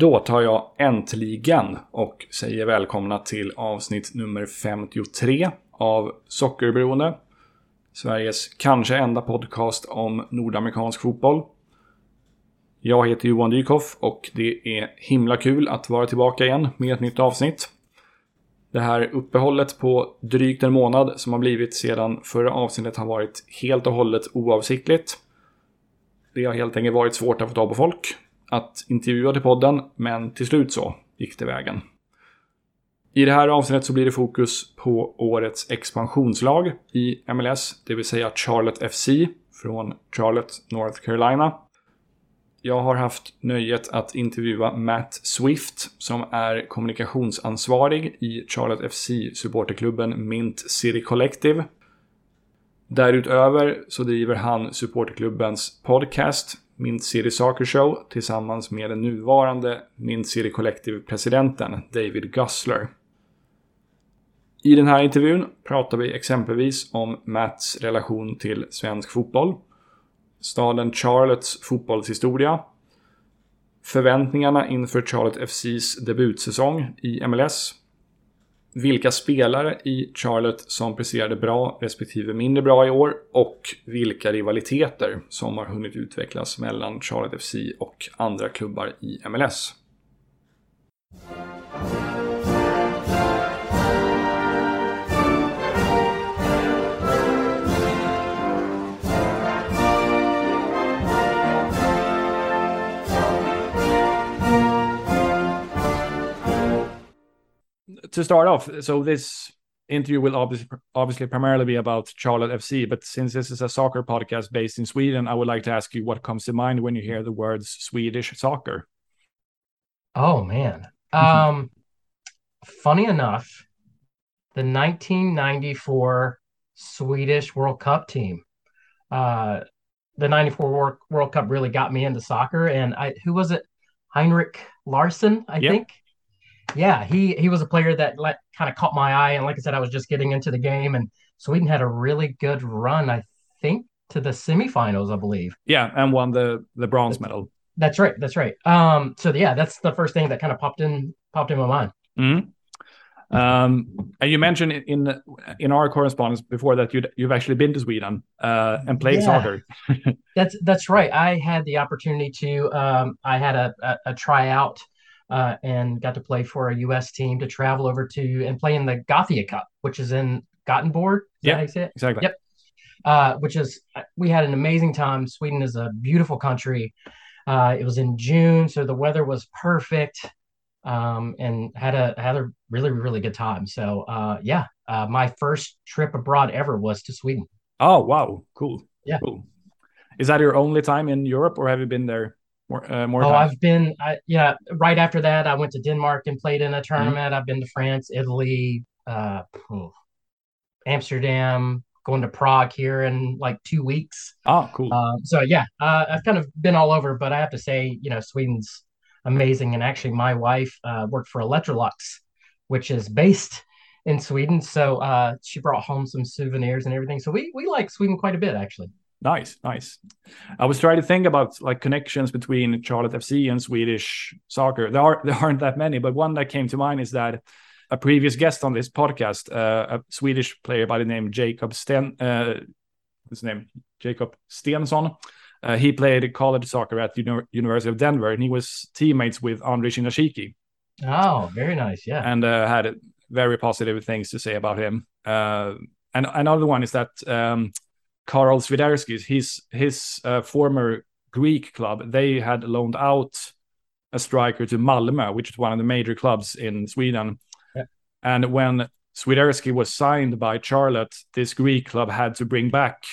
Då tar jag äntligen och säger välkomna till avsnitt nummer 53 av Sockerberoende. Sveriges kanske enda podcast om nordamerikansk fotboll. Jag heter Johan Dykhoff och det är himla kul att vara tillbaka igen med ett nytt avsnitt. Det här uppehållet på drygt en månad som har blivit sedan förra avsnittet har varit helt och hållet oavsiktligt. Det har helt enkelt varit svårt att få tag på folk att intervjua till podden, men till slut så gick det vägen. I det här avsnittet så blir det fokus på årets expansionslag i MLS, det vill säga Charlotte FC från Charlotte, North Carolina. Jag har haft nöjet att intervjua Matt Swift som är kommunikationsansvarig i Charlotte FC supporterklubben Mint City Collective. Därutöver så driver han supporterklubbens podcast Mint City Soccer Show tillsammans med den nuvarande Mint City Collective-presidenten David Gussler. I den här intervjun pratar vi exempelvis om Matts relation till svensk fotboll, staden Charlottes fotbollshistoria, förväntningarna inför Charlotte FCs debutsäsong i MLS, vilka spelare i Charlotte som presterade bra respektive mindre bra i år och vilka rivaliteter som har hunnit utvecklas mellan Charlotte FC och andra klubbar i MLS. To start off, so this interview will obviously obviously primarily be about Charlotte FC, but since this is a soccer podcast based in Sweden, I would like to ask you what comes to mind when you hear the words Swedish soccer. Oh man. Um funny enough, the 1994 Swedish World Cup team. Uh the 94 World, World Cup really got me into soccer and I who was it? Henrik Larsson, I yep. think yeah, he he was a player that let kind of caught my eye, and like I said, I was just getting into the game, and Sweden had a really good run. I think to the semifinals, I believe. Yeah, and won the the bronze medal. That's right. That's right. Um, so yeah, that's the first thing that kind of popped in popped in my mind. Mm-hmm. Um, and you mentioned in in our correspondence before that you you've actually been to Sweden uh, and played yeah. soccer. that's that's right. I had the opportunity to. Um, I had a, a, a tryout uh, and got to play for a U.S. team to travel over to and play in the Gothia Cup, which is in Gothenburg. Yeah, exactly. Yep. Uh, which is we had an amazing time. Sweden is a beautiful country. Uh, it was in June, so the weather was perfect, um, and had a had a really really good time. So uh, yeah, uh, my first trip abroad ever was to Sweden. Oh wow, cool. Yeah. Cool. Is that your only time in Europe, or have you been there more, uh, more oh, I've been, I, yeah. Right after that, I went to Denmark and played in a mm-hmm. tournament. Mm-hmm. I've been to France, Italy, uh, Amsterdam, going to Prague here in like two weeks. Oh, cool. Uh, so yeah, uh, I've kind of been all over, but I have to say, you know, Sweden's amazing. And actually, my wife uh, worked for Electrolux, which is based in Sweden. So uh, she brought home some souvenirs and everything. So we we like Sweden quite a bit, actually. Nice, nice. I was trying to think about like connections between Charlotte FC and Swedish soccer. There are there aren't that many, but one that came to mind is that a previous guest on this podcast, uh, a Swedish player by the name Jacob Sten, uh, his name Jacob Stensson. Uh, he played college soccer at the University of Denver, and he was teammates with Andre Shinyashiki. Oh, very nice, yeah. And uh, had very positive things to say about him. Uh, and another one is that um, Karol Swiderski, his his uh, former Greek club, they had loaned out a striker to Malmö, which is one of the major clubs in Sweden. Yeah. And when Swiderski was signed by Charlotte, this Greek club had to bring back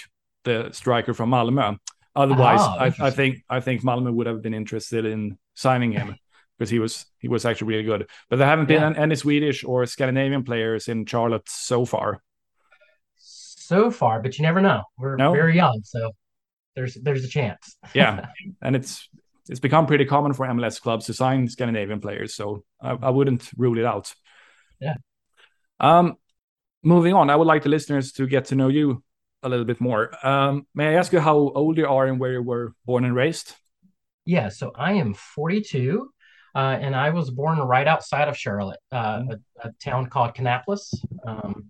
the striker from Malmö. Otherwise, ah, I, I, think I think Malmö would have been interested in signing him because he was he was actually really good. But there haven't been yeah. any Swedish or Scandinavian players in Charlotte so far so far, but you never know. We're no? very young, so there's there's a chance. yeah, and it's it's become pretty common for MLS clubs to sign Scandinavian players, so I, I wouldn't rule it out. Yeah. Um, moving on, I would like the listeners to get to know you a little bit more. Um, may I ask you how old you are and where you were born and raised? Yeah, so I am 42. uh, and I was born right outside of Charlotte, uh, mm-hmm. a, a, town called Kannapolis, um,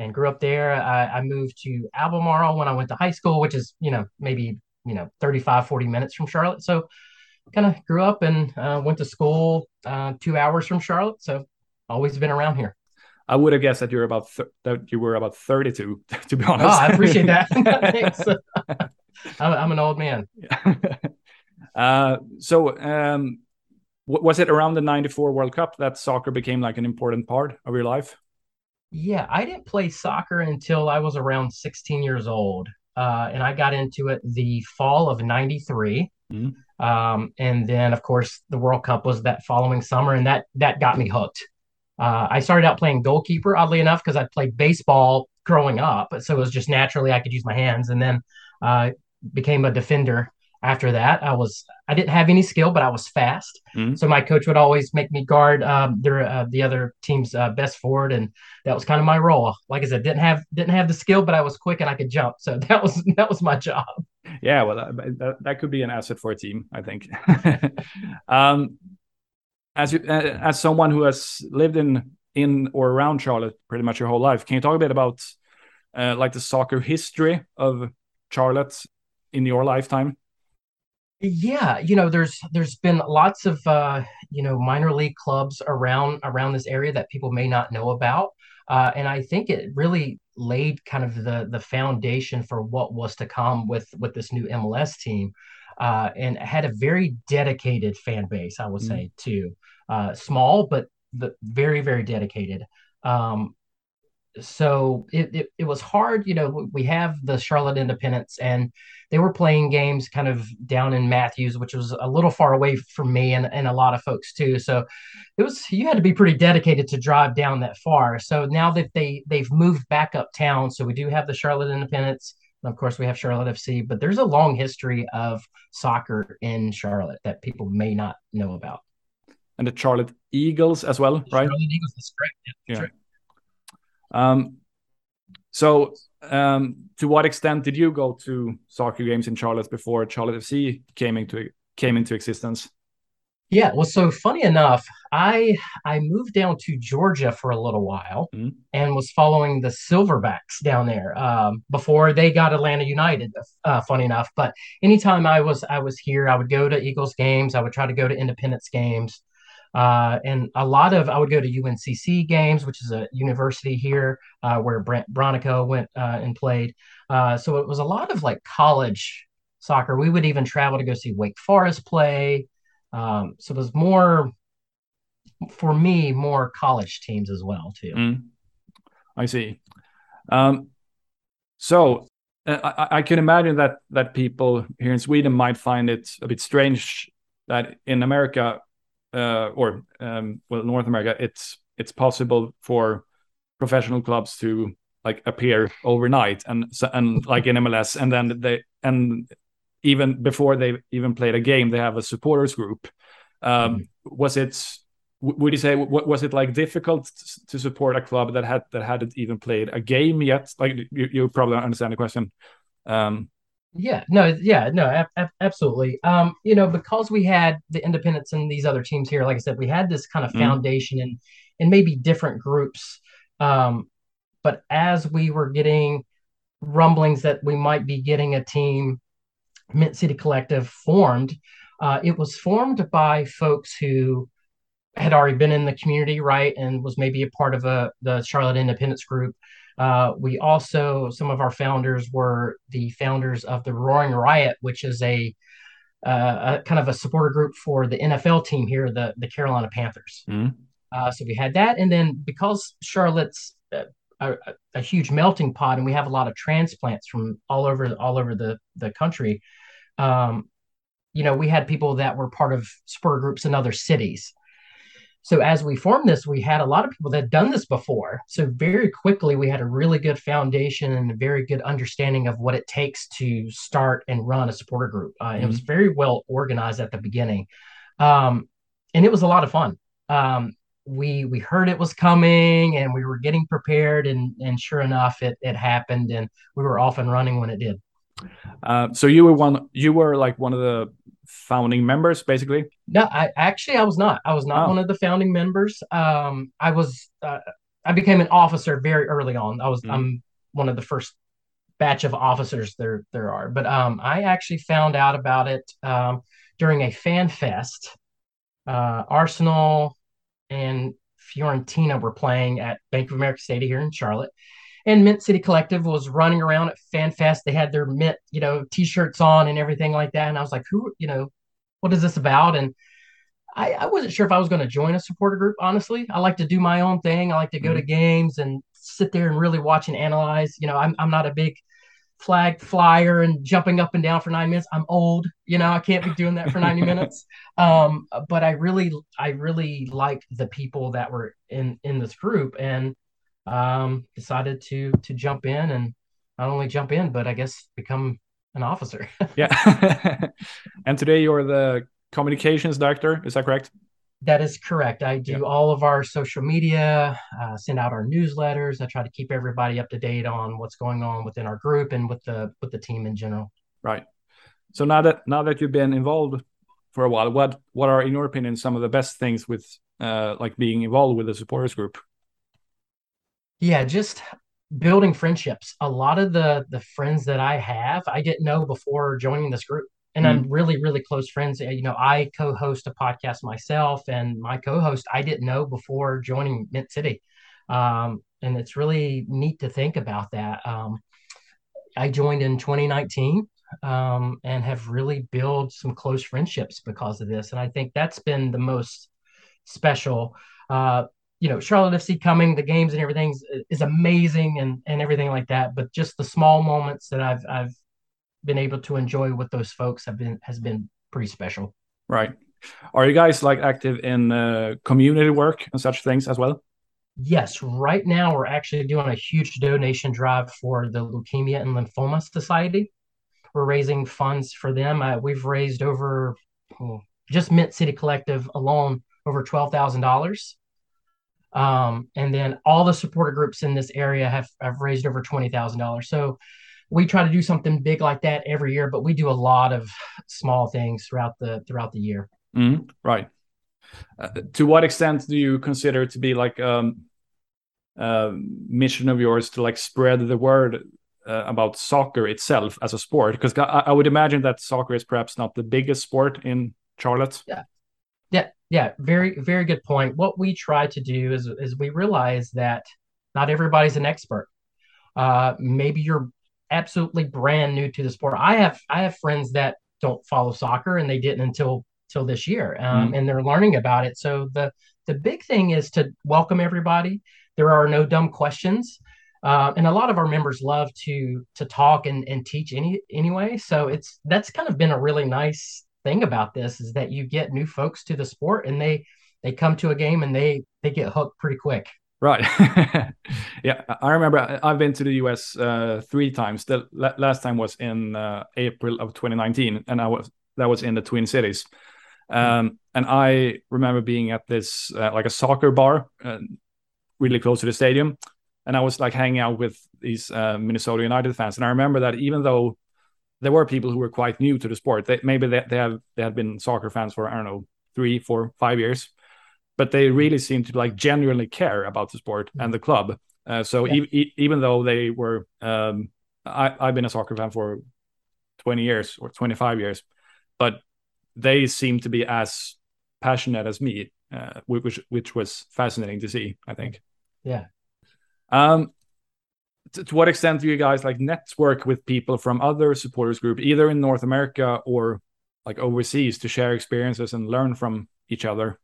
and grew up there. I, I, moved to Albemarle when I went to high school, which is you know maybe you know 35, 40 minutes from Charlotte. So kind of grew up and uh, went to school uh, two hours from Charlotte. So always been around here. I would have guessed that you're about th- that you were about 32, to be honest. Oh, I appreciate that. I'm, I'm, an old man. uh, so, um, was it around the 94 World Cup that soccer became like an important part of your life? Yeah, I didn't play soccer until I was around 16 years old. Uh, and I got into it the fall of 93. Mm-hmm. Um, and then, of course, the World Cup was that following summer, and that that got me hooked. Uh, I started out playing goalkeeper, oddly enough, because I played baseball growing up, so it was just naturally I could use my hands, and then uh, became a defender. After that, I was I didn't have any skill, but I was fast. Mm-hmm. So my coach would always make me guard um, their, uh, the other team's uh, best forward, and that was kind of my role. Like I said, didn't have didn't have the skill, but I was quick and I could jump. So that was that was my job. Yeah, well, that, that could be an asset for a team, I think. um, as you uh, as someone who has lived in in or around Charlotte pretty much your whole life, can you talk a bit about uh, like the soccer history of Charlotte in your lifetime? Yeah, you know, there's there's been lots of uh, you know minor league clubs around around this area that people may not know about, uh, and I think it really laid kind of the the foundation for what was to come with with this new MLS team uh, and had a very dedicated fan base, I would mm. say, too. Uh, small, but the, very, very dedicated. Um, so it, it, it was hard. You know, we have the Charlotte Independence, and they were playing games kind of down in Matthews, which was a little far away from me and, and a lot of folks too. So it was you had to be pretty dedicated to drive down that far. So now that they they've moved back uptown, so we do have the Charlotte Independence. And of course, we have Charlotte FC, but there's a long history of soccer in Charlotte that people may not know about. And the Charlotte Eagles as well, right? Eagles, correct. Yeah. yeah. Right. Um, so, um, to what extent did you go to soccer games in Charlotte before Charlotte FC came into came into existence? Yeah, well, so funny enough, I I moved down to Georgia for a little while mm-hmm. and was following the Silverbacks down there um, before they got Atlanta United. Uh, funny enough, but anytime I was I was here, I would go to Eagles games. I would try to go to Independence games, uh, and a lot of I would go to UNCC games, which is a university here uh, where Brandt Bronico went uh, and played. Uh, so it was a lot of like college soccer. We would even travel to go see Wake Forest play. Um, so was more for me, more college teams as well too. Mm. I see. Um, so uh, I, I, can imagine that that people here in Sweden might find it a bit strange that in America uh, or um, well North America, it's it's possible for professional clubs to like appear overnight and and like in MLS, and then they and even before they even played a game, they have a supporters group. Um, mm. Was it? Would you say was it like difficult to support a club that had that hadn't even played a game yet? Like you, you probably understand the question. Um, yeah, no, yeah, no, absolutely. Um, you know, because we had the Independence and these other teams here, like I said, we had this kind of mm. foundation mm. and and maybe different groups. Um, but as we were getting rumblings that we might be getting a team Mint City Collective formed, uh, it was formed by folks who had already been in the community, right, and was maybe a part of a the Charlotte Independence Group. Uh, we also some of our founders were the founders of the Roaring Riot, which is a, uh, a kind of a supporter group for the NFL team here, the the Carolina Panthers. Mm. Uh, so we had that, and then because Charlotte's uh, a, a, huge melting pot, and we have a lot of transplants from all over all over the the country um, you know, we had people that were part of spur groups in other cities. So as we formed this, we had a lot of people that had done this before. So very quickly, we had a really good foundation and a very good understanding of what it takes to start and run a supporter group. Uh, mm-hmm. It was mm-hmm. very well organized at the beginning, um, and it was a lot of fun. Um, we we heard it was coming, and we were getting prepared, and and sure enough, it it happened, and we were off and running when it did. Uh, so you were one. You were like one of the founding members, basically? No, I actually I was not. I was not oh. one of the founding members. Um, I was. Uh, I became an officer very early on. I was. Mm. I'm one of the first batch of officers there there are. But um, I actually found out about it um, during a fan fest. Uh, Arsenal and Fiorentina were playing at Bank of America Stadium here in Charlotte, and Mint City Collective was running around at FanFest. They had their Mint, you know, t-shirts on and everything like that. And I was like, who, you know, what is this about? And I, I wasn't sure if I was going to join a supporter group. Honestly, I like to do my own thing. I like to go mm-hmm. to games and sit there and really watch and analyze. You know, I'm I'm not a big flag flyer and jumping up and down for nine minutes. I'm old, you know, I can't be doing that for 90 minutes. Um, but I really, I really liked the people that were in in this group, and um, decided to to jump in and not only jump in, but I guess become an officer. yeah. and today you're the communications director. Is that correct? That is correct. I do all of our social media, uh, send out our newsletters. I try to keep everybody up to date on what's going on within our group and with the with the team in general. Right. So now that now that you've been involved for a while, what what are in your opinion some of the best things with uh, like being involved with the supporters group? Yeah, just building friendships. A lot of the the friends that I have, I didn't know before joining this group. And mm-hmm. I'm really, really close friends. You know, I co-host a podcast myself, and my co-host I didn't know before joining Mint City. Um, and it's really neat to think about that. Um, I joined in 2019 um, and have really built some close friendships because of this. And I think that's been the most special. Uh, you know, Charlotte FC coming, the games and everything is amazing and and everything like that. But just the small moments that I've I've been able to enjoy with those folks have been has been pretty special. Right. Are you guys like active in uh, community work and such things as well? Yes, right now we're actually doing a huge donation drive for the Leukemia and Lymphoma Society. We're raising funds for them. Uh, we've raised over oh, just Mint City Collective alone over twelve thousand dollars. Um, and then all the supporter groups in this area have, have raised over $20,000. So we try to do something big like that every year, but we do a lot of small things throughout the, throughout the year. Mm, right. Uh, to what extent do you consider to be like um, uh, mission of yours to like spread the word uh, about soccer itself as a sport? Because I, I, would imagine that soccer is perhaps not the biggest sport in Charlotte. Yeah, yeah. Very, very good point. What we try to do is, is we realize that not everybody's an expert. Uh, maybe you're absolutely brand new to the sport. I have, I have friends that don't follow soccer and they didn't until till this year, um, mm. and they're learning about it. So the the big thing is to welcome everybody. There are no dumb questions. Uh, and a lot of our members love to to talk and, and teach any anyway so it's that's kind of been a really nice thing about this is that you get new folks to the sport and they they come to a game and they they get hooked pretty quick. Right. Yeah i remember i've been to the us uh, three times. The last time was in uh, april of 2019 and i was that was in the twin cities. Um, and i remember being at this uh, like a soccer bar uh, really close to the stadium. And i was like hanging out with these uh, minnesota united fans. And i remember that even though there were people who were quite new to the sport. They, maybe they, they have they had been soccer fans for I don't know three, four, five years, but they really seemed to like genuinely care about the sport mm-hmm. and the club. Uh, so yeah. e- e- even though they were, um, I, I've been a soccer fan for twenty years or twenty five years, but they seem to be as passionate as me, uh, which which was fascinating to see. I think. Yeah. Um, to, to, what extent do you guys like network with people from other supporters group either in north america or like overseas to share experiences and learn from each other?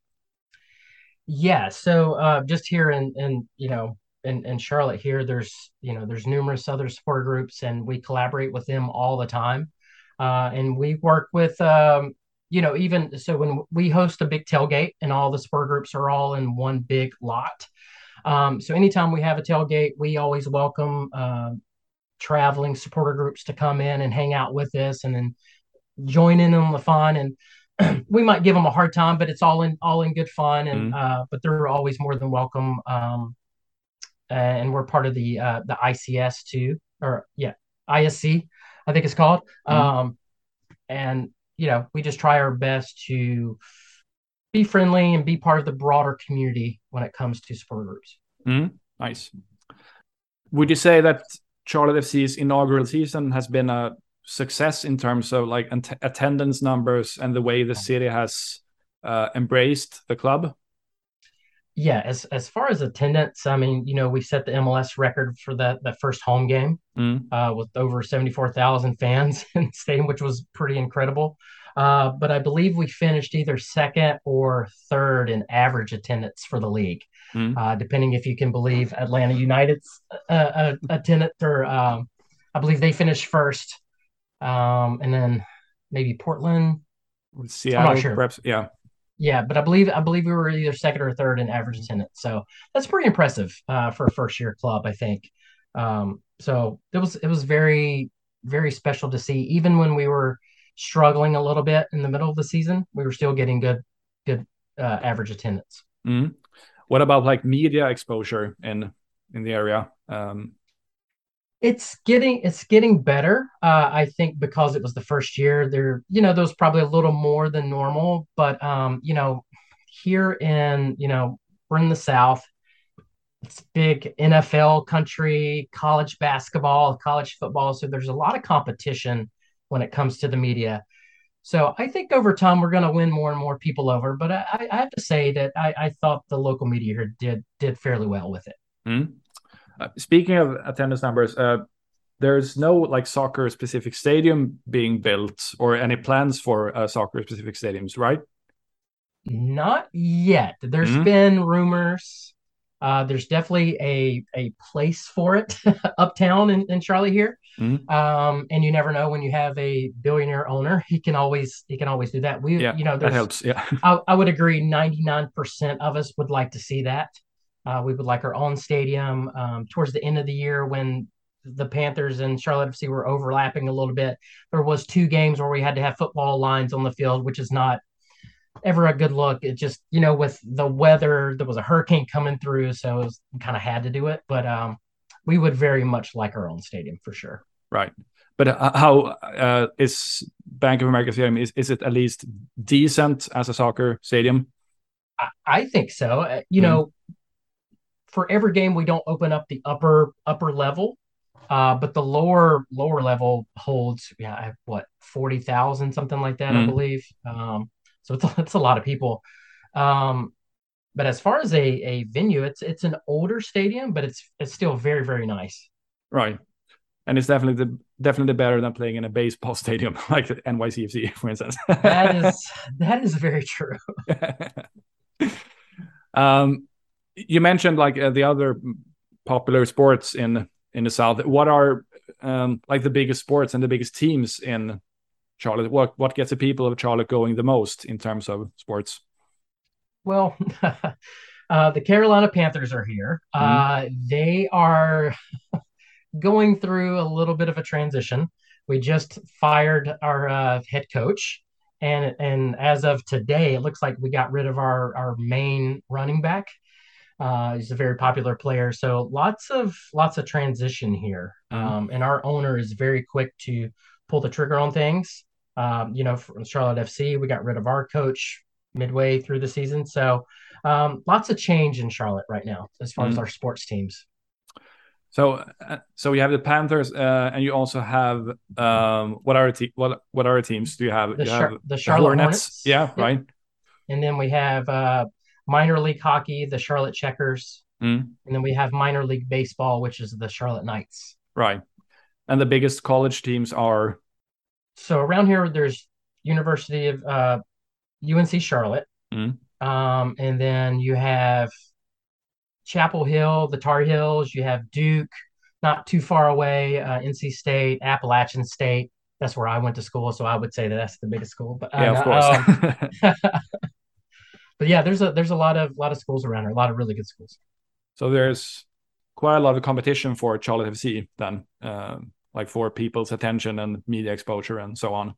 Yeah so uh, just here in in you know in, in charlotte here there's you know there's numerous other supporter groups and we collaborate with them all the time. Uh, and we work with um, you know even so when we host a big tailgate and all the supporter groups are all in one big lot um, so anytime we have a tailgate, we always welcome uh, traveling supporter groups to come in and hang out with us and then join in on the fun. And we might give them a hard time, but it's all in all in good fun. And mm-hmm. uh, but they're always more than welcome. Um, and we're part of the uh, the ICS too, or yeah, ISC, I think it's called. Mm-hmm. Um, and you know, we just try our best to be friendly and be part of the broader community when it comes to sport groups. Mm, nice. Would you say that Charlotte FC's inaugural season has been a success in terms of like attendance numbers and the way the city has uh, embraced the club? Yeah, as as far as attendance, I mean, you know, we set the MLS record for that that first home game mm. uh, with over seventy four thousand fans in the stadium, which was pretty incredible. Uh, but I believe we finished either second or third in average attendance for the league, mm. uh, depending if you can believe Atlanta United's uh, uh attendance, or um, I believe they finished first, um, and then maybe Portland. Seattle, I'm not sure. perhaps, yeah. Yeah, but I believe I believe we were either second or third in average attendance, so that's pretty impressive uh, for a first year club, I think. Um, so it was it was very very special to see, even when we were struggling a little bit in the middle of the season, we were still getting good good uh, average attendance. Mm-hmm. What about like media exposure in in the area? Um... It's getting it's getting better. Uh, I think because it was the first year, there you know there was probably a little more than normal, but um, you know here in you know we're in the South. It's big NFL country, college basketball, college football. So there's a lot of competition when it comes to the media. So I think over time we're going to win more and more people over. But I, I have to say that I, I, thought the local media here did did fairly well with it. Mm. Uh, speaking of attendance numbers, uh, there's no like soccer specific stadium being built or any plans for uh, soccer specific stadiums, right? Not yet. There's mm. been rumors. Uh, there's definitely a a place for it uptown in, in Charlotte here. Mm-hmm. Um, and you never know when you have a billionaire owner, he can always he can always do that. We yeah, you know that helps. Yeah, I, I would agree. Ninety nine percent of us would like to see that. Uh, we would like our own stadium. Um, towards the end of the year, when the Panthers and Charlotte FC were overlapping a little bit, there was two games where we had to have football lines on the field, which is not ever a good look. It just you know with the weather, there was a hurricane coming through, so it was kind of had to do it. But um, we would very much like our own stadium for sure. Right. But uh, how uh, is Bank of America Stadium? Is, is it at least decent as a soccer stadium? I, I think so. Uh, you mm. know, for every game we don't open up the upper upper level, uh, but the lower lower level holds yeah what forty thousand something like that mm. I believe. Um, so it's a, it's a lot of people. Um, but as far as a, a venue, it's it's an older stadium, but it's it's still very very nice. Right, and it's definitely the definitely better than playing in a baseball stadium like the NYCFC, for instance. that is that is very true. um, you mentioned like uh, the other popular sports in in the south. What are um, like the biggest sports and the biggest teams in Charlotte? What what gets the people of Charlotte going the most in terms of sports? Well, uh, the Carolina Panthers are here. Mm-hmm. Uh, they are going through a little bit of a transition. We just fired our uh, head coach, and and as of today, it looks like we got rid of our our main running back. Uh, he's a very popular player, so lots of lots of transition here. Mm-hmm. Um, and our owner is very quick to pull the trigger on things. Um, you know, from Charlotte FC, we got rid of our coach midway through the season. So um, lots of change in Charlotte right now as far mm. as mm-hmm. our sports teams. So, uh, so you have the Panthers, uh, and you also have um, what are te- what what are teams? Do you have? The, you have the Charlotte Hornets. Hornets. Yeah, yep. right. And then we have uh, minor league hockey, the Charlotte Checkers, mm. and then we have minor league baseball, which is the Charlotte Knights. Right, and the biggest college teams are. So around here, there's University of uh, UNC Charlotte. Mm. Um, and then you have Chapel Hill, the Tar Heels. You have Duke, not too far away, uh, NC State, Appalachian State. That's where I went to school, so I would say that that's the biggest school. But uh, yeah, of course. Um, but yeah, there's a there's a lot of lot of schools around here, a lot of really good schools. So there's quite a lot of competition for Charlotte FC then, um, like for people's attention and media exposure and so on.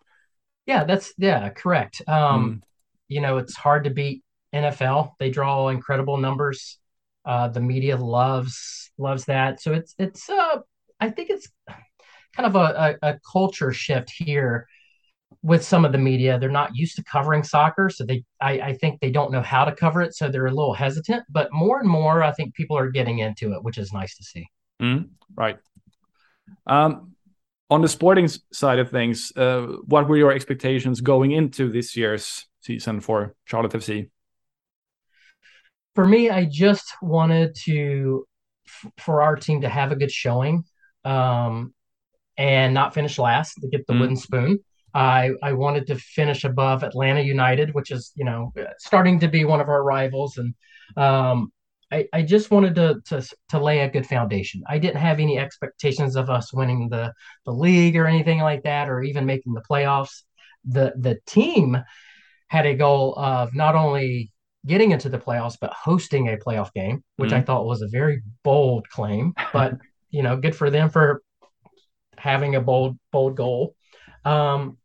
Yeah, that's yeah, correct. Um, mm. You know, it's hard to beat NFL. They draw incredible numbers. Uh, the media loves loves that. So it's it's uh, I think it's kind of a, a, a culture shift here with some of the media. They're not used to covering soccer, so they I, I, think they don't know how to cover it, so they're a little hesitant. But more and more, I think people are getting into it, which is nice to see. Mm, right. Um, on the sporting side of things, uh, what were your expectations going into this year's season for Charlotte FC? For me, I just wanted to for our team to have a good showing um, and not finish last to get the mm. wooden spoon. I I wanted to finish above Atlanta United, which is you know starting to be one of our rivals, and um, I I just wanted to to to lay a good foundation. I didn't have any expectations of us winning the the league or anything like that, or even making the playoffs. The the team had a goal of not only getting into the playoffs but hosting a playoff game, which mm-hmm. I thought was a very bold claim. But you know, good for them for having a bold bold goal. Um,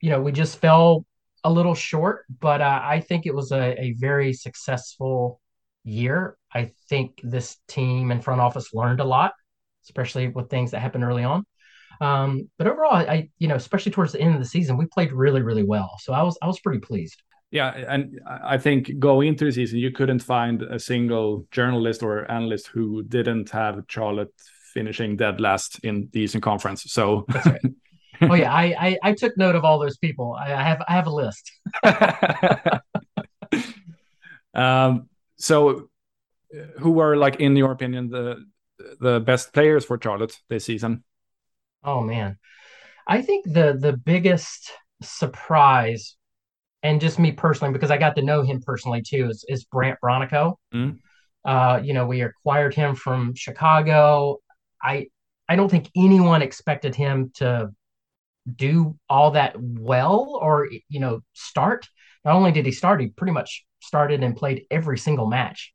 you know, we just fell a little short, but uh, I think it was a, a very successful year. I think this team and front office learned a lot, especially with things that happened early on. Um, but overall, I, you know, especially towards the end of the season, we played really, really well. So I was, I was pretty pleased. Yeah, and I think going into the season, you couldn't find a single journalist or analyst who didn't have Charlotte finishing dead last in the Eastern Conference. So right. oh yeah, I, I, I took note of all those people. I, I have I have a list. um, so who are like in your opinion the the best players for Charlotte this season? Oh man, I think the the biggest surprise, and just me personally, because I got to know him personally too, is, is Brandt Bronico. Mm. Uh, you know, we acquired him from Chicago. I I don't think anyone expected him to do all that well or you know start not only did he start he pretty much started and played every single match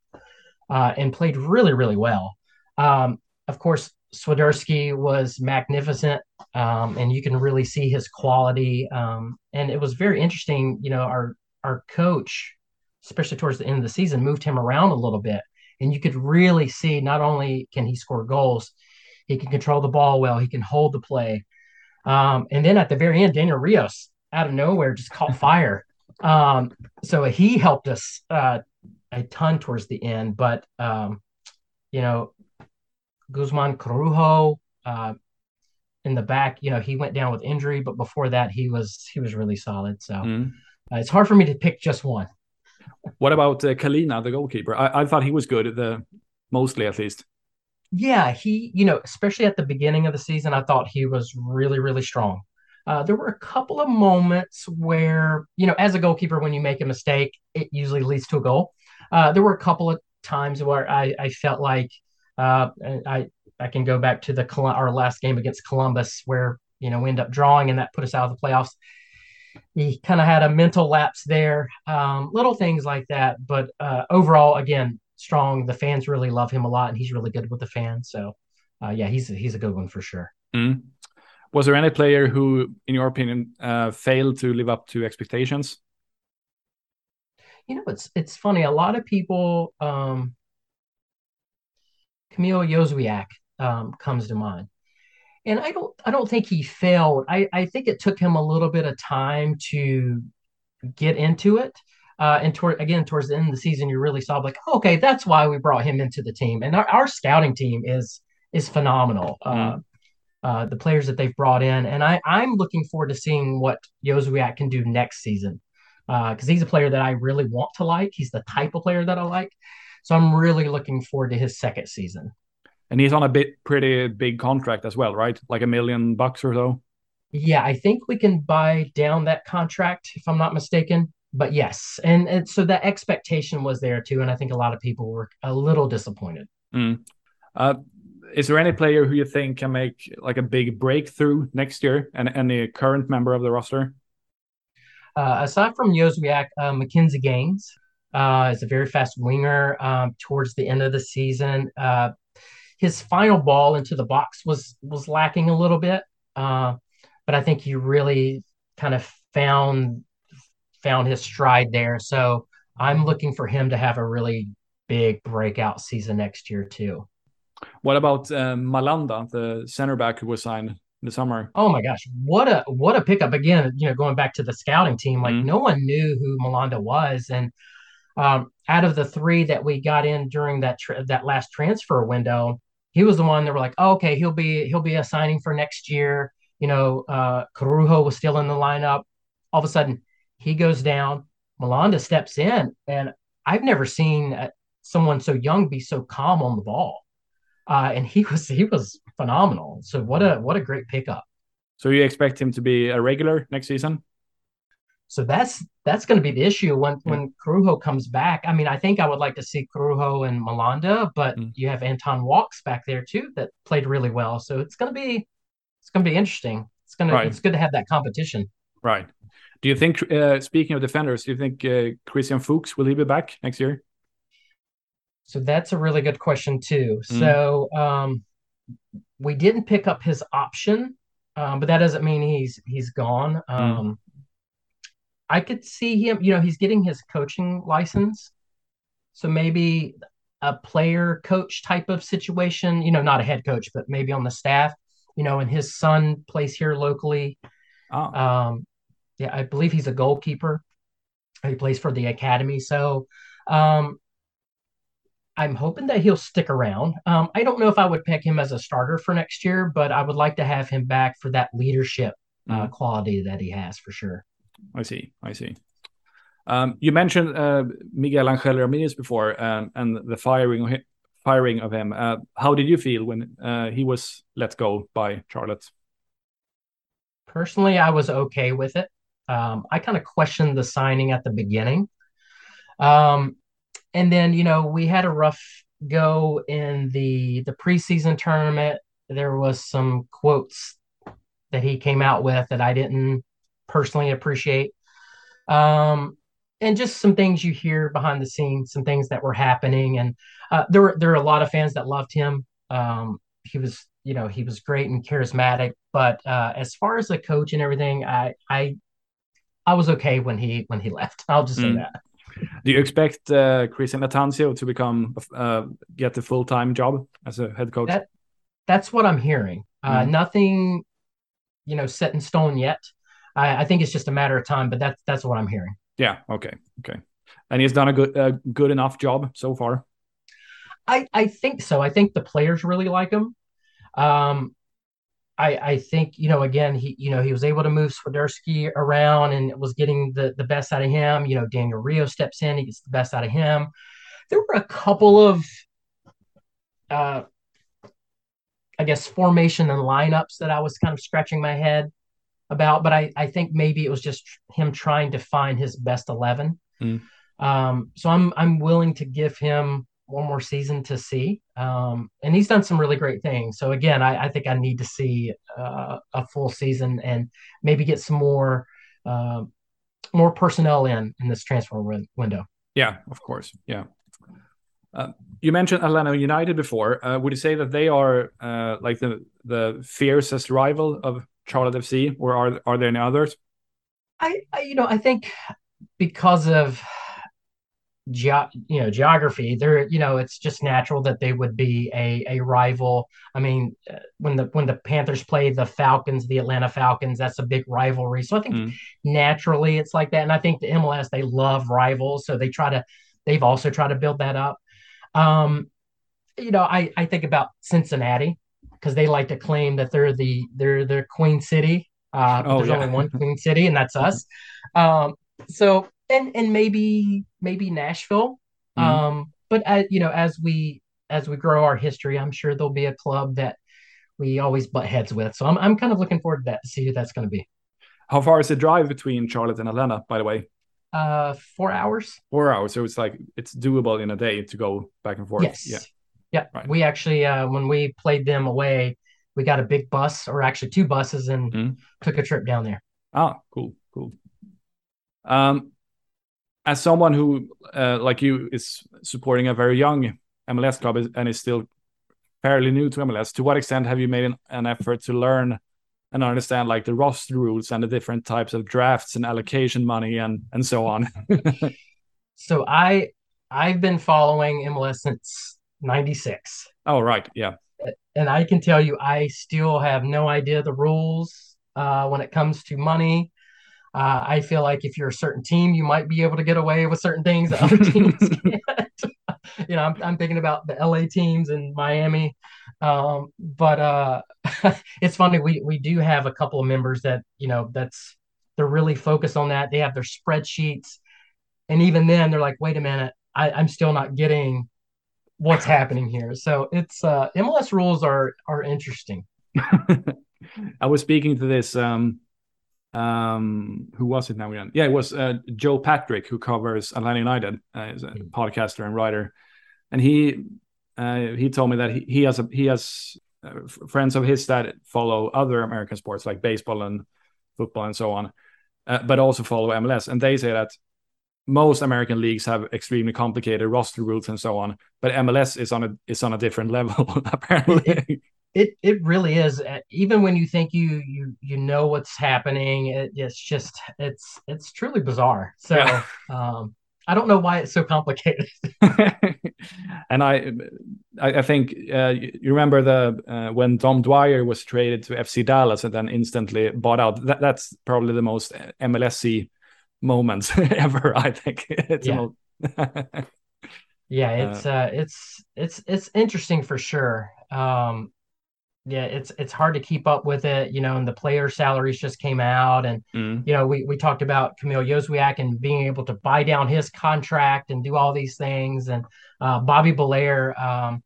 uh, and played really really well um, of course Swiderski was magnificent um, and you can really see his quality um, and it was very interesting you know our our coach especially towards the end of the season moved him around a little bit and you could really see not only can he score goals he can control the ball well he can hold the play um, and then at the very end, Daniel Rios out of nowhere just caught fire. Um, so he helped us uh, a ton towards the end. But um, you know, Guzman Corujo uh, in the back, you know, he went down with injury, but before that, he was he was really solid. So mm. uh, it's hard for me to pick just one. What about uh, Kahlina, the goalkeeper? I, I thought he was good, at the mostly at least yeah, he, you know, especially at the beginning of the season, I thought he was really, really strong. Uh, there were a couple of moments where, you know, as a goalkeeper, when you make a mistake, it usually leads to a goal. Uh, there were a couple of times where I, I felt like uh, I I can go back to the our last game against Columbus where you know we end up drawing and that put us out of the playoffs. He kind of had a mental lapse there, um, little things like that. But uh, overall, again, strong. The fans really love him a lot, and he's really good with the fans. So, uh, yeah, he's he's a good one for sure. Mm. Was there any player who, in your opinion, uh, failed to live up to expectations? You know, it's it's funny. A lot of people, um, Kamil Józwiak um, comes to mind, and I don't I don't think he failed. I I think it took him a little bit of time to get into it. Uh, and toward again towards the end of the season, you really saw like, okay, that's why we brought him into the team. And our, our scouting team is is phenomenal. Mm-hmm. Uh, uh, the players that they've brought in, and I I'm looking forward to seeing what Józwiak can do next season because uh, he's a player that I really want to like. He's the type of player that I like. So I'm really looking forward to his second season. And he's on a bit pretty big contract as well, right? Like a million bucks or so. Yeah, I think we can buy down that contract if I'm not mistaken but yes, and, and so the expectation was there too, and I think a lot of people were a little disappointed. Mm. Uh, is there any player who you think can make like a big breakthrough next year, and any current member of the roster? Uh, aside from Józwiak, uh, McKinze Gaines uh, is a very fast winger. Um, towards the end of the season, uh, his final ball into the box was was lacking a little bit, uh, but I think he really kind of found found his stride there. So I'm looking for him to have a really big breakout season next year too. What about um, Malanda, the center back who was signed in the summer. Oh my gosh, what a what a pickup again! You know, going back to the scouting team, like Mhm. no one knew who Malanda was, and um, out of the three that we got in during that tra- that last transfer window, he was the one that were like, oh, okay, he'll be he'll be a signing for next year. You know, uh, Corujo was still in the lineup. All of a sudden, he goes down. Malanda steps in, and I've never seen uh, someone so young be so calm on the ball. Uh, and he was he was phenomenal. So what a what a great pickup. So you expect him to be a regular next season? So that's that's going to be the issue when Yeah. when Corujo comes back. I mean, I think I would like to see Corujo and Malanda, but Mm. you have Anton Walkes back there too that played really well. So it's going to be it's going to be interesting. It's going to it's good to have that competition. Right. Do you think, uh, speaking of defenders, do you think uh, Christian Fuchs will he be back next year? So that's a really good question too. Mm. So um, we didn't pick up his option, um, but that doesn't mean he's he's gone. Mm. Um, I could see him. You know, he's getting his coaching license, so maybe a player coach type of situation. You know, not a head coach, but maybe on the staff. You know, and his son plays here locally. Ah, Um, yeah, I believe he's a goalkeeper. He plays for the academy. So um, I'm hoping that he'll stick around. Um, I don't know if I would pick him as a starter for next year, but I would like to have him back for that leadership uh, Mm. quality that he has for sure. I see. I see. Um, you mentioned uh, Miguel Angel Ramirez before, um, and the firing of him, firing of him. Uh, how did you feel when uh, he was let go by Charlotte? Personally, I was okay with it. Um, I kind of questioned the signing at the beginning. Um, and then, you know, we had a rough go in the the preseason tournament. There was some quotes that he came out with that I didn't personally appreciate. Um, and just some things you hear behind the scenes, some things that were happening. And uh, there were there were a lot of fans that loved him. Um, he was, you know, he was great and charismatic. But uh, as far as the coach and everything, I I I was okay when he when he left. I'll just say Mm. that. Do you expect uh, Christian Lattanzio to become uh, get the full time job as a head coach? That- That's what I'm hearing. Uh, Mhm. Nothing, you know, set in stone yet. I, I think it's just a matter of time. But that's that's what I'm hearing. yeah. Okay. Okay. And he's done a good uh, good enough job so far. I, I think so. I think the players really like him. Um, I, I think, you know, again, he, you know, he was able to move Swiderski around and was getting the, the best out of him. You know, Daniel Rio steps in, he gets the best out of him. There were a couple of, uh, I guess, formation and lineups that I was kind of scratching my head about, but I, I think maybe it was just him trying to find his best 11. Mm. Um, so I'm, I'm willing to give him one more season to see. Um, and he's done some really great things. So again, I, I think I need to see uh, a full season and maybe get some more uh, more personnel in in this transfer win- window. Yeah, of course. Yeah. Uh, you mentioned Atlanta United before. Uh, would you say that they are uh, like the the fiercest rival of Charlotte FC, or are are there any others? I, I you know I think because of ge- you know geography there you know it's just natural that they would be a a rival. I mean uh, when the when the panthers play the falcons the atlanta falcons that's a big rivalry. So i think Mm. naturally it's like that. And i think the mls they love rivals so they try to they've also tried to build that up. Um you know i i think about cincinnati because they like to claim that they're the they're the queen city. Uh Oh, there's yeah. only one queen city and that's us. Um so and and maybe maybe nashville Mhm. um but as you know as we as we grow our history i'm sure there'll be a club that we always butt heads with so i'm, I'm kind of looking forward to that to see who that's going to be How far is the drive between Charlotte and Atlanta? By the way, uh four hours four hours. So it's like it's doable in a day to go back and forth. yes Yeah. yeah Right. we actually uh when we played them away we got a big bus or actually two buses and Mhm. took a trip down there Ah, cool, cool. Um, as someone who, uh, like you, is supporting a very young MLS club and is still fairly new to MLS, to what extent have you made an, an effort to learn and understand like the roster rules and the different types of drafts and allocation money and and so on? so i i've been following mls since 96 oh, right, yeah, and I can tell you, I still have no idea the rules uh, when it comes to money. Uh, I feel like if you're a certain team, you might be able to get away with certain things that other teams can't. you know, I'm, I'm thinking about the LA teams and Miami. Um, but uh, it's funny, we, we do have a couple of members that, you know, that's they're really focused on that. They have their spreadsheets. And even then, they're like, wait a minute, I, I'm still not getting what's happening here. So it's uh, MLS rules are are interesting. I was speaking to this um, um, who was it now again? Yeah, it was uh, Joe Patrick who covers Atlanta United. Uh, he's a mm. podcaster and writer, and he uh, he told me that he, he has a he has uh, friends of his that follow other American sports like baseball and football and so on, uh, but also follow MLS, and they say that most American leagues have extremely complicated roster rules and so on, but MLS is on a is on a different level apparently it it really is uh, even when you think you you you know what's happening it, it's just it's it's truly bizarre so yeah. um i don't know why it's so complicated and i i, think uh, you remember the uh, when dom dwyer was traded to fc dallas and then instantly bought out that, that's probably the most mlsc moments ever i think it's yeah. yeah it's uh, uh, it's it's it's interesting for sure um yeah, it's it's hard to keep up with it, you know, and the player salaries just came out and mm. you know, we we talked about Kamil Jóźwiak and being able to buy down his contract and do all these things and uh, Bobby Belair um,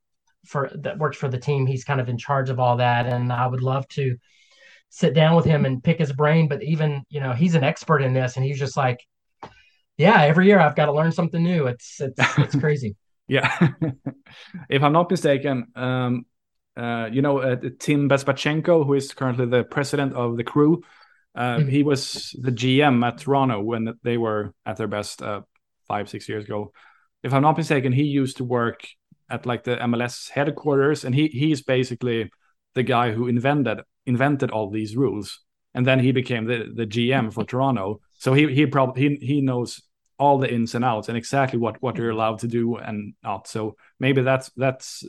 for that works for the team, he's kind of in charge of all that and I would love to sit down with him and pick his brain, but even, you know, he's an expert in this and he's just like yeah, every year I've got to learn something new. It's it's it's crazy. yeah. if I'm not mistaken, um uh, you know, uh, Tim Bezbatchenko, who is currently the president of the crew. Uh, mm-hmm. He was the GM at Toronto when they were at their best uh, five, six years ago. If I'm not mistaken, he used to work at like the MLS headquarters, and he he's basically the guy who invented invented all these rules. And then he became the, the GM for Toronto. So he he probably he, he knows all the ins and outs and exactly what what you're allowed to do and not. So maybe that's that's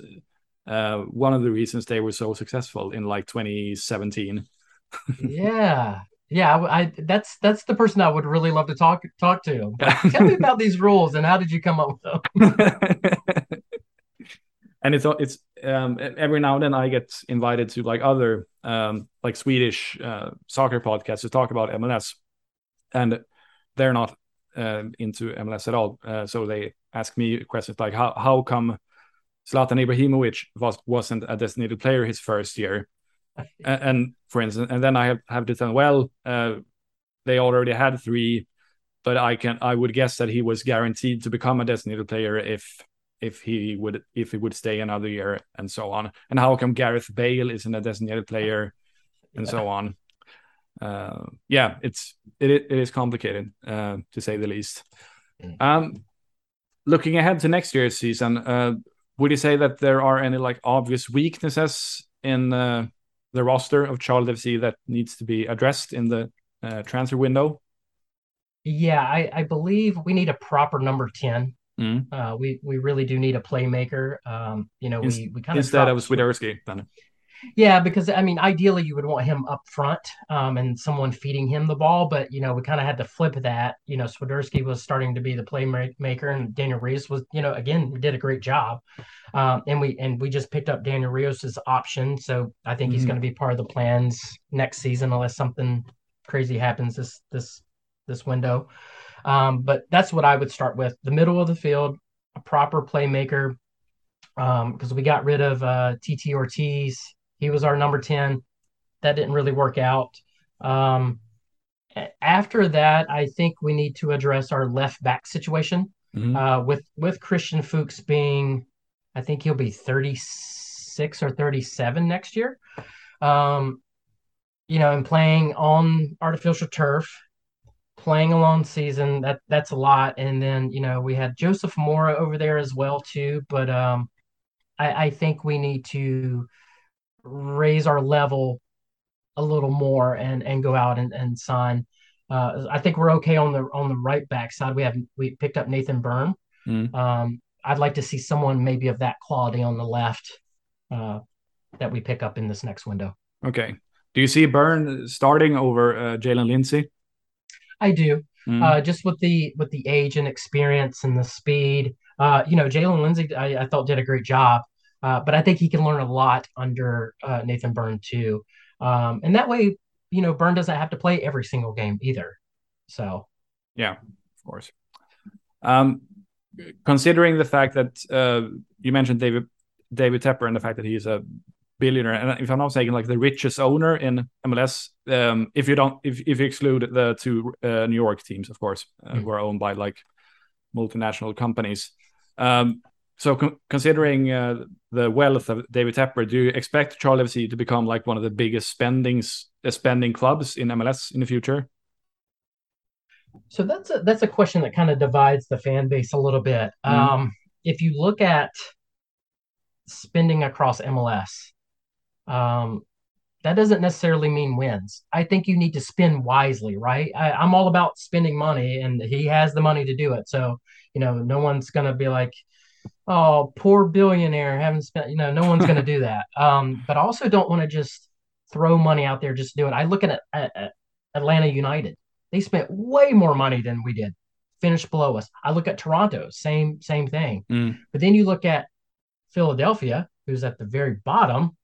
uh, one of the reasons they were so successful in like 2017. yeah, yeah, I, I, that's that's the person I would really love to talk talk to. tell me about these rules and how did you come up with them? and it's it's um, every now and then I get invited to like other um, like Swedish uh, soccer podcasts to talk about MLS, and they're not uh, into MLS at all. Uh, so they ask me questions like how how come Zlatan Ibrahimovic was wasn't a designated player his first year, and, and, for instance, and then I have have to tell well, uh, they already had three, but I can I would guess that he was guaranteed to become a designated player if if he would if he would stay another year and so on. And how come Gareth Bale isn't a designated player and yeah. so on. Uh, yeah, it's it it is complicated uh, to say the least. Mm. Um, looking ahead to next year's season, uh, would you say that there are any like obvious weaknesses in uh, the roster of Charlotte FC that needs to be addressed in the uh, transfer window? Yeah, I, I, believe we need a proper number ten. Mm. Uh, we we really do need a playmaker. Um, you know, we we kind of instead of Swiderski. Yeah, because I mean, ideally you would want him up front um, and someone feeding him the ball, but you know, we kind of had to flip that. You know, Swiderski was starting to be the playmaker, and Daniel Rios was, you know, again did a great job. Um, and we and we just picked up Daniel Rios's option, so I think mm-hmm. he's going to be part of the plans next season, unless something crazy happens this this this window. Um, but that's what I would start with: the middle of the field, a proper playmaker, because um, we got rid of uh, Titi Ortiz he was our number 10. That didn't really work out. Um, after that, I think we need to address our left back situation mm-hmm. uh, with with Christian Fuchs being, I think he'll be 36 or 37 next year. Um, you know, and playing on artificial turf, playing a long season, that that's a lot. And then, you know, we had Joseph Mora over there as well too. But um, I, I think we need to raise our level a little more and and go out and, and sign. Uh, I think we're okay on the on the right back side. We have we picked up Nathan Byrne. Mm. Um, I'd like to see someone maybe of that quality on the left. Uh, that we pick up in this next window. Okay. Do you see Byrne starting over uh, Jalen Lindsey? I do. Mm. Uh, just with the with the age and experience and the speed. Uh, you know, Jalen Lindsey, I, I, thought did a great job, uh, but I think he can learn a lot under uh, Nathan Byrne too. Um, and that way, you know, Byrne doesn't have to play every single game either. So, yeah, of course. Um, considering the fact that uh, you mentioned David David Tepper and the fact that he's a billionaire, and if I'm not mistaken, like the richest owner in MLS, um, if you don't, if if you exclude the two uh, New York teams, of course, uh, mm. who are owned by like multinational companies. Um, so con- considering uh, the wealth of David Tepper, do you expect Charlotte FC to become like one of the biggest spendings uh, spending clubs in MLS in the future? So that's a that's a question that kind of divides the fan base a little bit. Mm. Um, if you look at spending across MLS, um, that doesn't necessarily mean wins. I think you need to spend wisely, right? I, I'm all about spending money, and he has the money to do it. So you know, no one's gonna be like, "Oh, poor billionaire, haven't spent." You know, no one's gonna do that. Um, but I also don't want to just throw money out there just do it. I look at, at, at Atlanta United they spent way more money than we did, finished below us. I look at Toronto, same same thing. Mm. But then you look at Philadelphia, who's at the very bottom.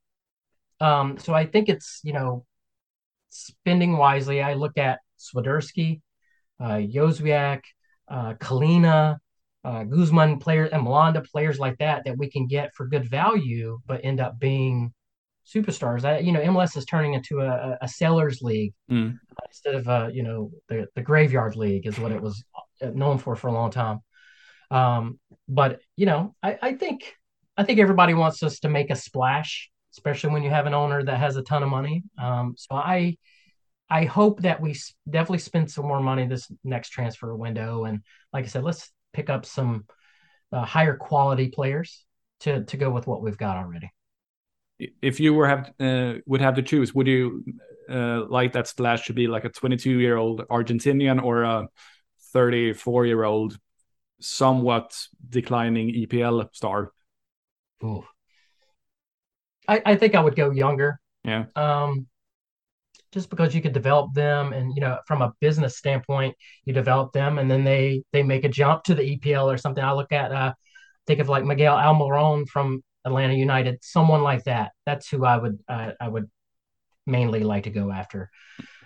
Um, so I think it's you know spending wisely. I look at Swiderski, uh, Jozwiak, uh, Kahlina, uh, Guzman players, and Malanda players like that that we can get for good value, but end up being superstars. I, you know, MLS is turning into a, a sellers league mm. instead of a, you know, the, the graveyard league is what it was known for for a long time. Um, but you know, I, I think I think everybody wants us to make a splash, especially when you have an owner that has a ton of money. Um, so I I hope that we definitely spend some more money this next transfer window, and like I said, let's pick up some uh, higher quality players to to go with what we've got already if you were have uh, would have to choose, would you uh, like that splash to be like a 22 year old Argentinian or a 34 year old, somewhat declining EPL star? Ooh. I, I think I would go younger. Yeah. Um, just because you could develop them, and you know, from a business standpoint, you develop them, and then they they make a jump to the EPL or something. I look at uh, think of like Miguel Almiron from Atlanta United, someone like that. That's who I would uh, I would mainly like to go after.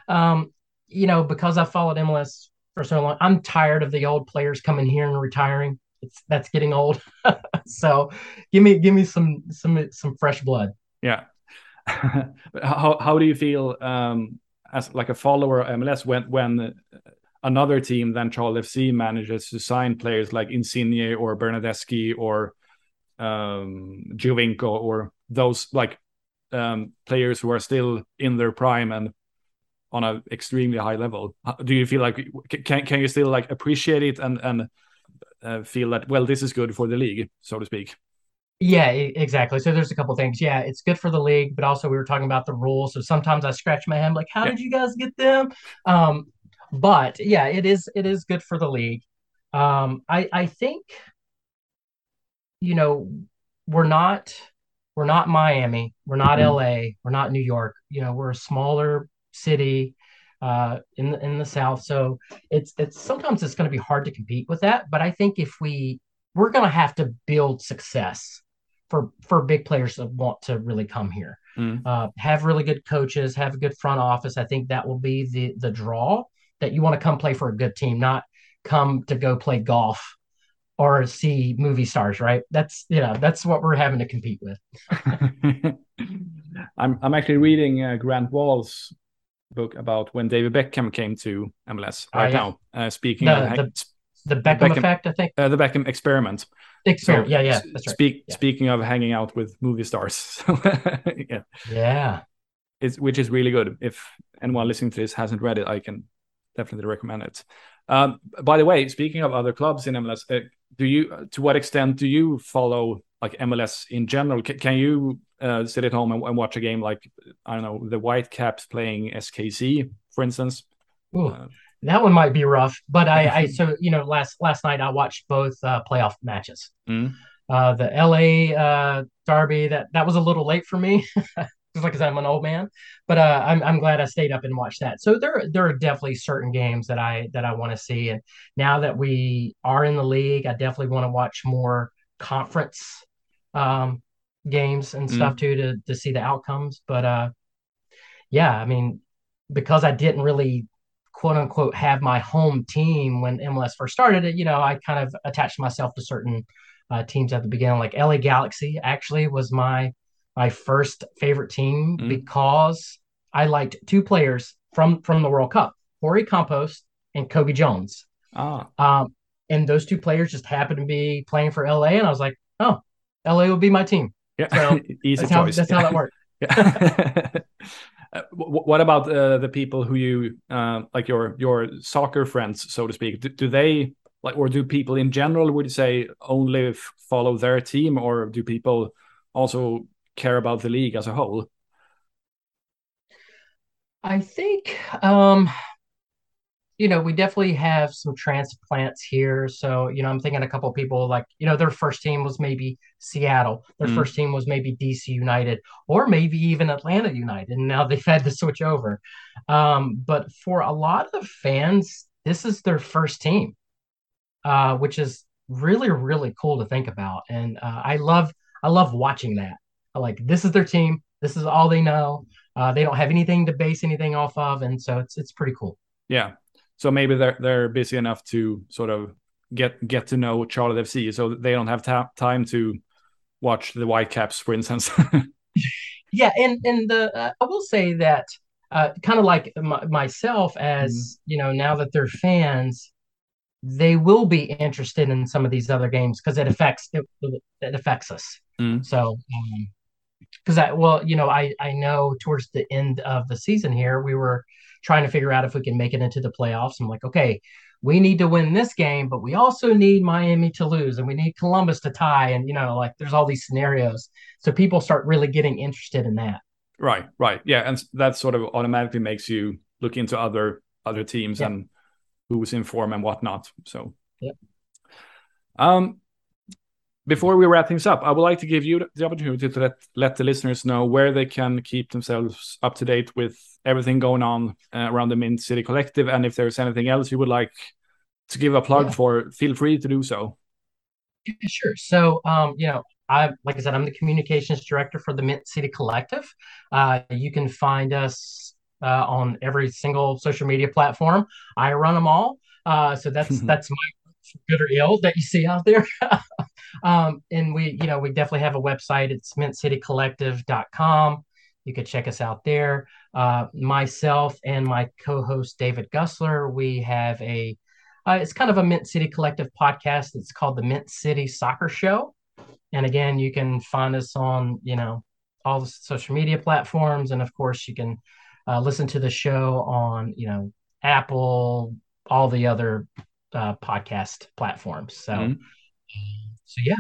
Um, you know, because I followed MLS for so long, I'm tired of the old players coming here and retiring. It's that's getting old. so give me give me some some some fresh blood. Yeah. how how do you feel um, as like a follower of MLS when when another team than Charlotte FC manages to sign players like Insigne or Bernardeschi or um, or those like um, players who are still in their prime and on an extremely high level. Do you feel like can can you still like appreciate it and and uh, feel that well this is good for the league so to speak? Yeah, exactly. So there's a couple things. Yeah, it's good for the league, but also we were talking about the rules. So sometimes I scratch my head like, how yeah. did you guys get them? Um, but yeah, it is it is good for the league. Um, I I think you know, we're not we're not Miami, we're not mm-hmm. LA, we're not New York. You know, we're a smaller city uh, in the in the South. So it's it's sometimes it's going to be hard to compete with that. But I think if we we're going to have to build success for for big players that want to really come here. Mm. Uh, have really good coaches, have a good front office. I think that will be the the draw that you want to come play for a good team, not come to go play golf or see movie stars, right? That's you know that's what we're having to compete with. I'm I'm actually reading uh, Grant Wahl's book about when David Beckham came to MLS right uh, yeah. now. Uh, speaking the, of the, the Beckham, Beckham, effect, I think uh, the Beckham experiment. Experiment, so, yeah, yeah, that's right. Speak, yeah. Speaking of hanging out with movie stars, yeah, yeah, it's which is really good. If anyone listening to this hasn't read it, I can definitely recommend it. Um, by the way, speaking of other clubs in MLS, uh, do you to what extent do you follow like MLS in general? C can you uh, sit at home and, and, watch a game like I don't know the Whitecaps playing SKC, for instance? Uh, that one might be rough, but I, I so you know last last night I watched both uh, playoff matches. Mm. uh, the LA uh, Derby that that was a little late for me. Just like I'm an old man, but uh, I'm I'm glad I stayed up and watched that. So there there are definitely certain games that I that I want to see, and now that we are in the league, I definitely want to watch more conference um, games and stuff mm. too to to see the outcomes. But uh, yeah, I mean, because I didn't really quote unquote have my home team when MLS first started, you know, I kind of attached myself to certain uh, teams at the beginning. Like LA Galaxy actually was my my first favorite team mm. because I liked two players from from the World Cup, Jorge Campos and Cobi Jones. Ah. Um, and those two players just happened to be playing for LA, and I was like, oh, LA will be my team. Yeah, so easy that's choice. How, that's how that worked. Yeah. Uh, what about uh, the people who you uh, like your your soccer friends, so to speak? Do, do, they like, or do people in general would you say only follow their team, or do people also care about the league as a whole? I think um, you know, we definitely have some transplants here. So, you know, I'm thinking a couple people like, you know, their first team was maybe Seattle, their mm. first team was maybe DC United, or maybe even Atlanta United. And now they've had to switch over. Um, but for a lot of fans, this is their first team, uh, which is really, really cool to think about. And uh, I love, I love watching that. I like this is their team. This is all they know. Uh, they don't have anything to base anything off of, and so it's it's pretty cool. Yeah, so maybe they're they're busy enough to sort of get get to know Charlotte FC, so they don't have ta- time to watch the Whitecaps, for instance. yeah, and and the uh, I will say that uh, kind of like m- myself, as mm. you know, now that they're fans, they will be interested in some of these other games because it affects it, it affects us. Mm. So. Um, because I well, you know, I I know towards the end of the season here, we were trying to figure out if we can make it into the playoffs. I'm like, okay, we need to win this game, but we also need Miami to lose and we need Columbus to tie. And, you know, like there's all these scenarios. So people start really getting interested in that. Right, right. Yeah. And that sort of automatically makes you look into other other teams yep. and who's in form and whatnot. So yep. um before we wrap things up, I would like to give you the opportunity to let, let the listeners know where they can keep themselves up to date with everything going on uh, around the Mint City Collective. And if there's anything else you would like to give a plug yeah. for, feel free to do so. Yeah, sure. So, um, you know, I like I said, I'm the communications director for the Mint City Collective. Uh, you can find us uh, on every single social media platform. I run them all. Uh, so that's that's my good or ill that you see out there. um, and we, you know, we definitely have a website. It's mintcitycollective.com. You could check us out there. Uh, myself and my co-host David Gussler, we have a, uh, it's kind of a Mint City Collective podcast. It's called the Mint City Soccer Show. And again, you can find us on, you know, all the social media platforms. And of course, you can uh, listen to the show on, you know, Apple, all the other uh, podcast platforms. So, mm-hmm. so yeah.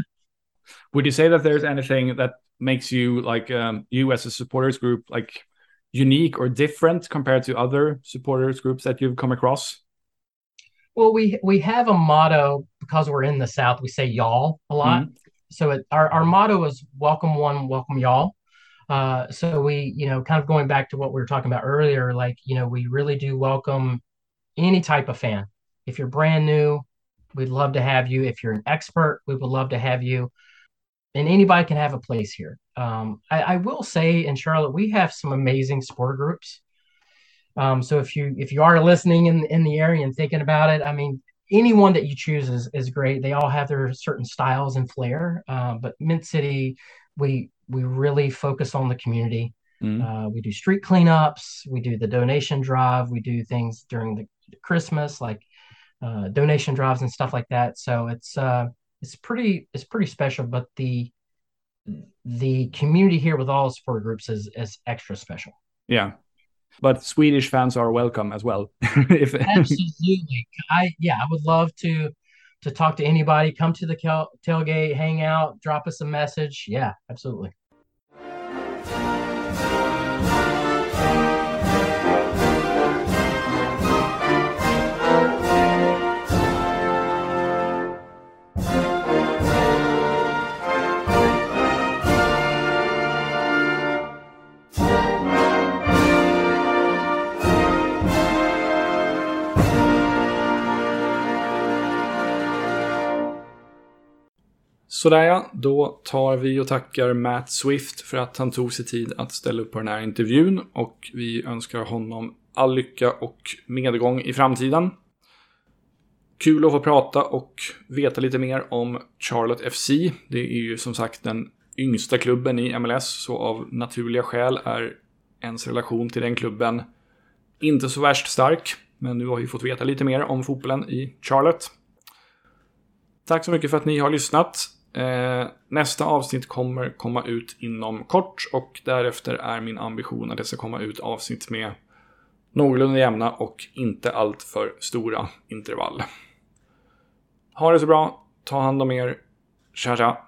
Would you say that there's anything that makes you like um, you as a supporters group like unique or different compared to other supporters groups that you've come across? Well, we we have a motto because we're in the South. We say y'all a lot. Mm-hmm. So it, our our motto is welcome one, welcome y'all. Uh, so we, you know, kind of going back to what we were talking about earlier, like you know, we really do welcome any type of fan. If you're brand new, we'd love to have you. If you're an expert, we would love to have you. And anybody can have a place here. Um, I, I, will say in Charlotte, we have some amazing sport groups. Um, so if you if you are listening in in the area and thinking about it, I mean, anyone that you choose is, is great. They all have their certain styles and flair. Um, but Mint City, we we really focus on the community. Mm. Uh, we do street cleanups. We do the donation drive. We do things during the Christmas, like uh, donation drives and stuff like that. So it's uh, it's pretty it's pretty special. But the the community here with all the support groups is is extra special. Yeah, but Swedish fans are welcome as well. if absolutely, I yeah, I would love to to talk to anybody. Come to the tailgate, hang out, drop us a message. Yeah, absolutely. Sådär ja, då tar vi och tackar Matt Swift för att han tog sig tid att ställa upp på den här intervjun och vi önskar honom all lycka och medgång i framtiden. Kul att få prata och veta lite mer om Charlotte FC. Det är ju som sagt den yngsta klubben i MLS, så av naturliga skäl är ens relation till den klubben inte så värst stark. Men nu har vi fått veta lite mer om fotbollen i Charlotte. Tack så mycket för att ni har lyssnat. Eh, nästa avsnitt kommer komma ut inom kort och därefter är min ambition att det ska komma ut avsnitt med någorlunda jämna och inte allt för stora intervall. Ha det så bra, ta hand om er, tja tja!